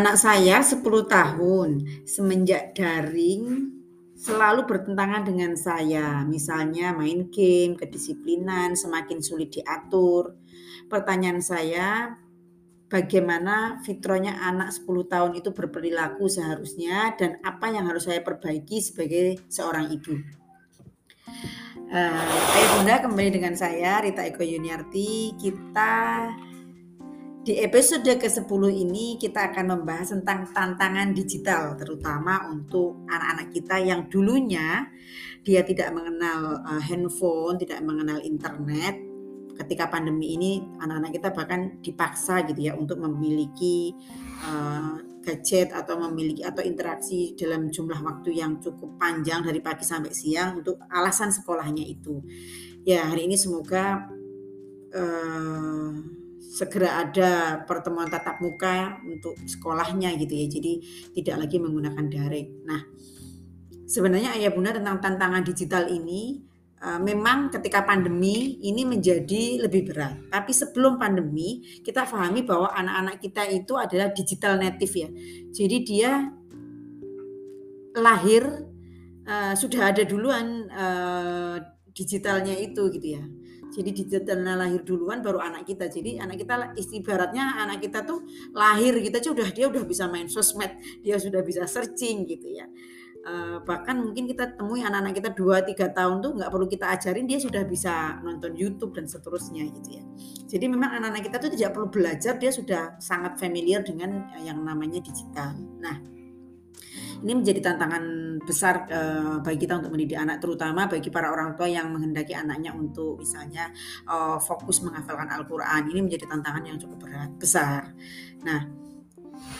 Anak saya 10 tahun, semenjak daring selalu bertentangan dengan saya. Misalnya main game, kedisiplinan semakin sulit diatur. Pertanyaan saya, bagaimana fitrahnya anak 10 tahun itu berperilaku seharusnya dan apa yang harus saya perbaiki sebagai seorang ibu? Uh, Ayah Bunda kembali dengan saya Rita Eko Yuniarti. Kita di episode ke-10 ini kita akan membahas tentang tantangan digital terutama untuk anak-anak kita yang dulunya dia tidak mengenal uh, handphone, tidak mengenal internet. Ketika pandemi ini anak-anak kita bahkan dipaksa gitu ya untuk memiliki uh, gadget atau memiliki atau interaksi dalam jumlah waktu yang cukup panjang dari pagi sampai siang untuk alasan sekolahnya itu. Ya, hari ini semoga uh, segera ada pertemuan tatap muka untuk sekolahnya gitu ya. Jadi tidak lagi menggunakan daring. Nah, sebenarnya ayah bunda tentang tantangan digital ini uh, memang ketika pandemi ini menjadi lebih berat. Tapi sebelum pandemi kita pahami bahwa anak-anak kita itu adalah digital native ya. Jadi dia lahir uh, sudah ada duluan uh, digitalnya itu gitu ya. Jadi digitalnya lahir duluan baru anak kita. Jadi anak kita istibaratnya anak kita tuh lahir kita aja udah dia udah bisa main sosmed, dia sudah bisa searching gitu ya. Uh, bahkan mungkin kita temui anak-anak kita 2-3 tahun tuh nggak perlu kita ajarin dia sudah bisa nonton YouTube dan seterusnya gitu ya. Jadi memang anak-anak kita tuh tidak perlu belajar dia sudah sangat familiar dengan yang namanya digital. Nah, ini menjadi tantangan besar uh, bagi kita untuk mendidik anak, terutama bagi para orang tua yang menghendaki anaknya untuk misalnya uh, fokus menghafalkan Al-Quran. Ini menjadi tantangan yang cukup berat, besar. Nah,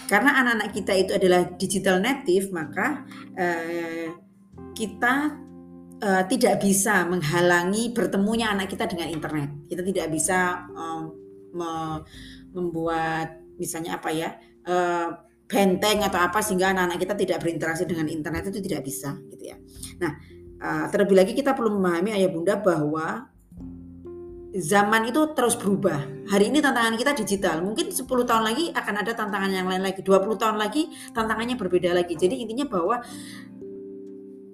karena anak-anak kita itu adalah digital native, maka uh, kita uh, tidak bisa menghalangi bertemunya anak kita dengan internet. Kita tidak bisa uh, me membuat misalnya apa ya uh, benteng atau apa sehingga anak-anak kita tidak berinteraksi dengan internet itu tidak bisa gitu ya. Nah, uh, terlebih lagi kita perlu memahami ayah bunda bahwa zaman itu terus berubah. Hari ini tantangan kita digital. Mungkin 10 tahun lagi akan ada tantangan yang lain lagi. 20 tahun lagi tantangannya berbeda lagi. Jadi intinya bahwa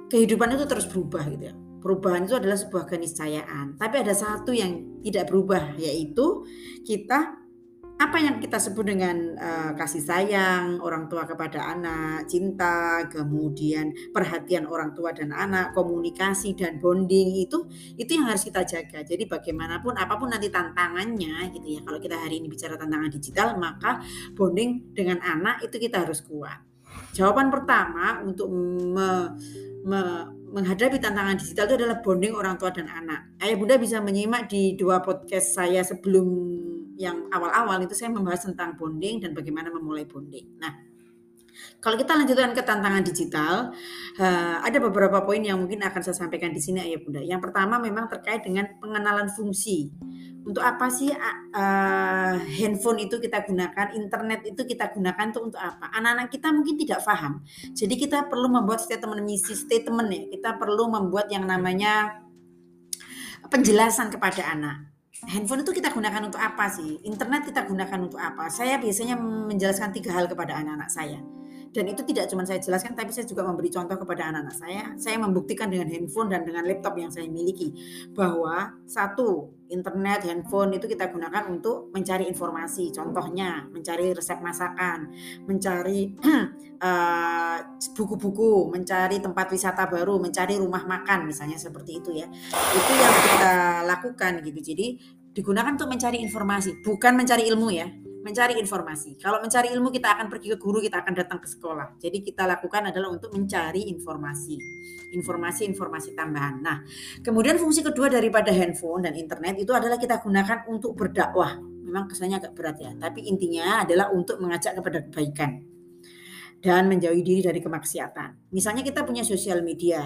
kehidupan itu terus berubah gitu ya. Perubahan itu adalah sebuah keniscayaan. Tapi ada satu yang tidak berubah yaitu kita apa yang kita sebut dengan uh, kasih sayang orang tua kepada anak, cinta, kemudian perhatian orang tua dan anak, komunikasi dan bonding itu itu yang harus kita jaga. Jadi bagaimanapun apa pun nanti tantangannya gitu ya. Kalau kita hari ini bicara tantangan digital, maka bonding dengan anak itu kita harus kuat. Jawaban pertama untuk me, me, menghadapi tantangan digital itu adalah bonding orang tua dan anak. Ayah Bunda bisa menyimak di dua podcast saya sebelum yang awal-awal itu saya membahas tentang bonding dan bagaimana memulai bonding. Nah, kalau kita lanjutkan ke tantangan digital, uh, ada beberapa poin yang mungkin akan saya sampaikan di sini, Ayah Bunda. Yang pertama memang terkait dengan pengenalan fungsi. Untuk apa sih handphone itu kita gunakan, internet itu kita gunakan itu untuk apa? Anak-anak kita mungkin tidak paham. Jadi kita perlu membuat statement misi statement ya. Kita perlu membuat yang namanya penjelasan kepada anak handphone itu kita gunakan untuk apa sih? Internet kita gunakan untuk apa? Saya biasanya menjelaskan tiga hal kepada anak-anak saya. Dan itu tidak cuma saya jelaskan, tapi saya juga memberi contoh kepada anak-anak saya. Saya membuktikan dengan handphone dan dengan laptop yang saya miliki bahwa satu, internet, handphone itu kita gunakan untuk mencari informasi. Contohnya, mencari resep masakan, mencari eh, buku-buku, uh, mencari tempat wisata baru, mencari rumah makan, misalnya seperti itu ya. Itu yang kita lakukan gitu. Jadi digunakan untuk mencari informasi, bukan mencari ilmu ya mencari informasi. Kalau mencari ilmu kita akan pergi ke guru, kita akan datang ke sekolah. Jadi kita lakukan adalah untuk mencari informasi. Informasi-informasi tambahan. Nah, kemudian fungsi kedua daripada handphone dan internet itu adalah kita gunakan untuk berdakwah. Memang kesannya agak berat ya, tapi intinya adalah untuk mengajak kepada kebaikan dan menjauhi diri dari kemaksiatan. Misalnya kita punya sosial media,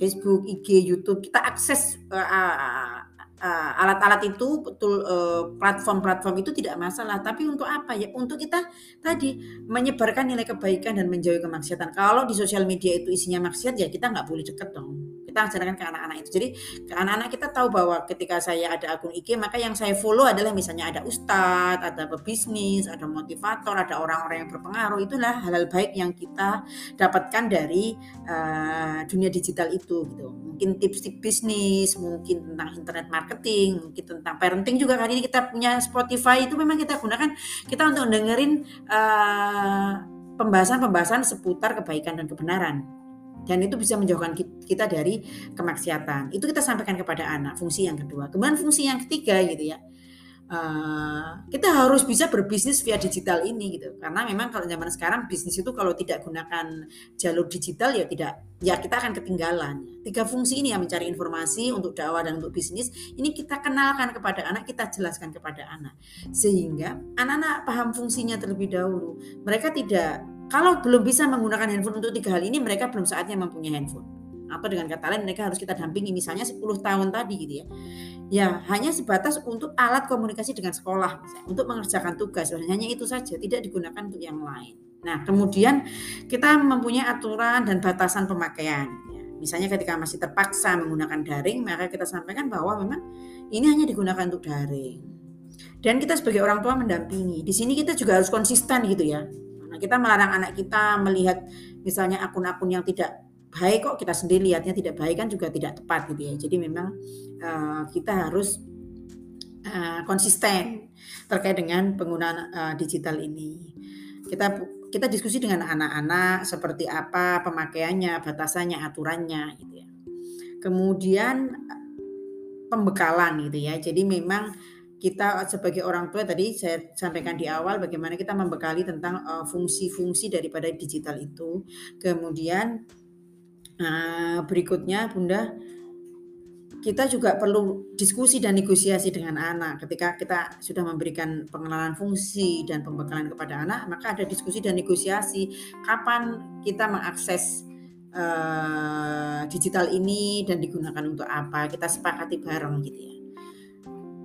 Facebook, IG, YouTube, kita akses uh, uh, alat-alat itu betul uh, platform-platform itu tidak masalah. Tapi untuk apa ya? Untuk kita tadi menyebarkan nilai kebaikan dan menjauhi kemaksiatan. Kalau di sosial media itu isinya maksiat ya kita nggak boleh deket dong kita ajarkan ke anak-anak itu. Jadi ke anak-anak kita tahu bahwa ketika saya ada akun IG maka yang saya follow adalah misalnya ada ustadz, ada pebisnis, ada motivator, ada orang-orang yang berpengaruh. Itulah hal-hal baik yang kita dapatkan dari uh, dunia digital itu gitu. Mungkin tips-tips bisnis, mungkin tentang internet marketing, mungkin tentang parenting juga kali ini kita punya Spotify itu memang kita gunakan kita untuk dengerin uh, pembahasan-pembahasan seputar kebaikan dan kebenaran. Dan itu bisa menjauhkan kita dari kemaksiatan. Itu kita sampaikan kepada anak, fungsi yang kedua. Kemudian fungsi yang ketiga gitu ya Uh, kita harus bisa berbisnis via digital ini gitu karena memang kalau zaman sekarang bisnis itu kalau tidak gunakan jalur digital ya tidak ya kita akan ketinggalan tiga fungsi ini yang mencari informasi untuk dakwah dan untuk bisnis ini kita kenalkan kepada anak kita jelaskan kepada anak sehingga anak-anak paham fungsinya terlebih dahulu mereka tidak kalau belum bisa menggunakan handphone untuk tiga hal ini mereka belum saatnya mempunyai handphone. Atau dengan kata lain mereka harus kita dampingi misalnya 10 tahun tadi gitu ya. Ya hanya sebatas untuk alat komunikasi dengan sekolah misalnya, untuk mengerjakan tugas. Hanya itu saja tidak digunakan untuk yang lain. Nah kemudian kita mempunyai aturan dan batasan pemakaian ya. misalnya ketika masih terpaksa menggunakan daring maka kita sampaikan bahwa memang ini hanya digunakan untuk daring. Dan kita sebagai orang tua mendampingi. Di sini kita juga harus konsisten gitu ya Nah, kita melarang anak kita melihat misalnya akun-akun yang tidak baik kok kita sendiri lihatnya tidak baik kan juga tidak tepat gitu ya. Jadi memang uh, kita harus uh, konsisten terkait dengan penggunaan uh, digital ini. Kita kita diskusi dengan anak-anak seperti apa pemakaiannya, batasannya, aturannya gitu ya. Kemudian pembekalan gitu ya. Jadi memang kita sebagai orang tua tadi saya sampaikan di awal bagaimana kita membekali tentang fungsi-fungsi uh, daripada digital itu. Kemudian Nah, berikutnya Bunda, kita juga perlu diskusi dan negosiasi dengan anak. Ketika kita sudah memberikan pengenalan fungsi dan pembekalan kepada anak, maka ada diskusi dan negosiasi kapan kita mengakses uh, digital ini dan digunakan untuk apa. Kita sepakati bareng gitu ya.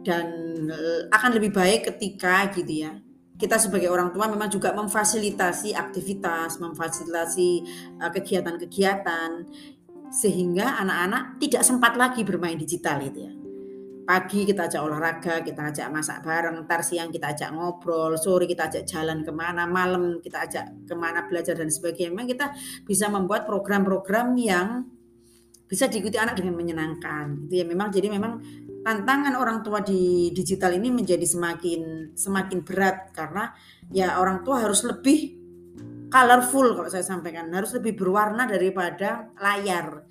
Dan eh, akan lebih baik ketika gitu ya kita sebagai orang tua memang juga memfasilitasi aktivitas, memfasilitasi uh, kegiatan-kegiatan sehingga anak-anak tidak sempat lagi bermain digital itu ya. Pagi kita ajak olahraga, kita ajak masak bareng, ntar siang kita ajak ngobrol, sore kita ajak jalan ke mana, malam kita ajak ke mana belajar dan sebagainya. Memang kita bisa membuat program-program yang bisa diikuti anak dengan menyenangkan. Itu ya memang jadi memang tantangan orang tua di digital ini menjadi semakin semakin berat karena ya orang tua harus lebih colorful kalau saya sampaikan. Harus lebih berwarna daripada layar.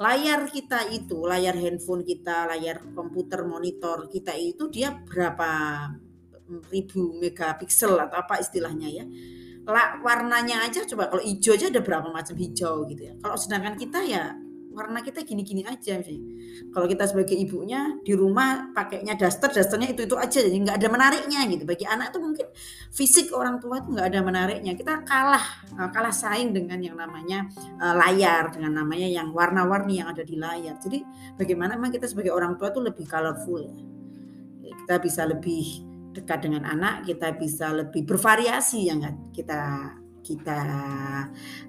Layar kita itu layar handphone kita layar komputer monitor kita itu dia berapa ribu megapiksel atau apa istilahnya ya. Lah warnanya aja coba kalau hijau aja ada berapa macam hijau gitu ya. Kalau sedangkan kita ya warna kita gini-gini aja sih. Kalau kita sebagai ibunya di rumah pakainya daster, dasternya itu itu aja, jadi nggak ada menariknya gitu. Bagi anak tuh mungkin fisik orang tua itu nggak ada menariknya. Kita kalah eh, kalah saing dengan yang namanya uh, layar, dengan namanya yang warna-warni yang ada di layar. Jadi bagaimana memang kita sebagai orang tua tuh lebih colorful ya. Kita bisa lebih dekat dengan anak, kita bisa lebih bervariasi yang kita kita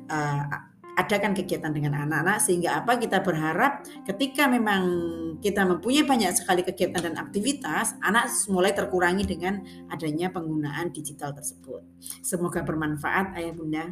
uh, adakan kegiatan dengan anak-anak sehingga apa kita berharap ketika memang kita mempunyai banyak sekali kegiatan dan aktivitas anak mulai terkurangi dengan adanya penggunaan digital tersebut. Semoga bermanfaat ayah bunda.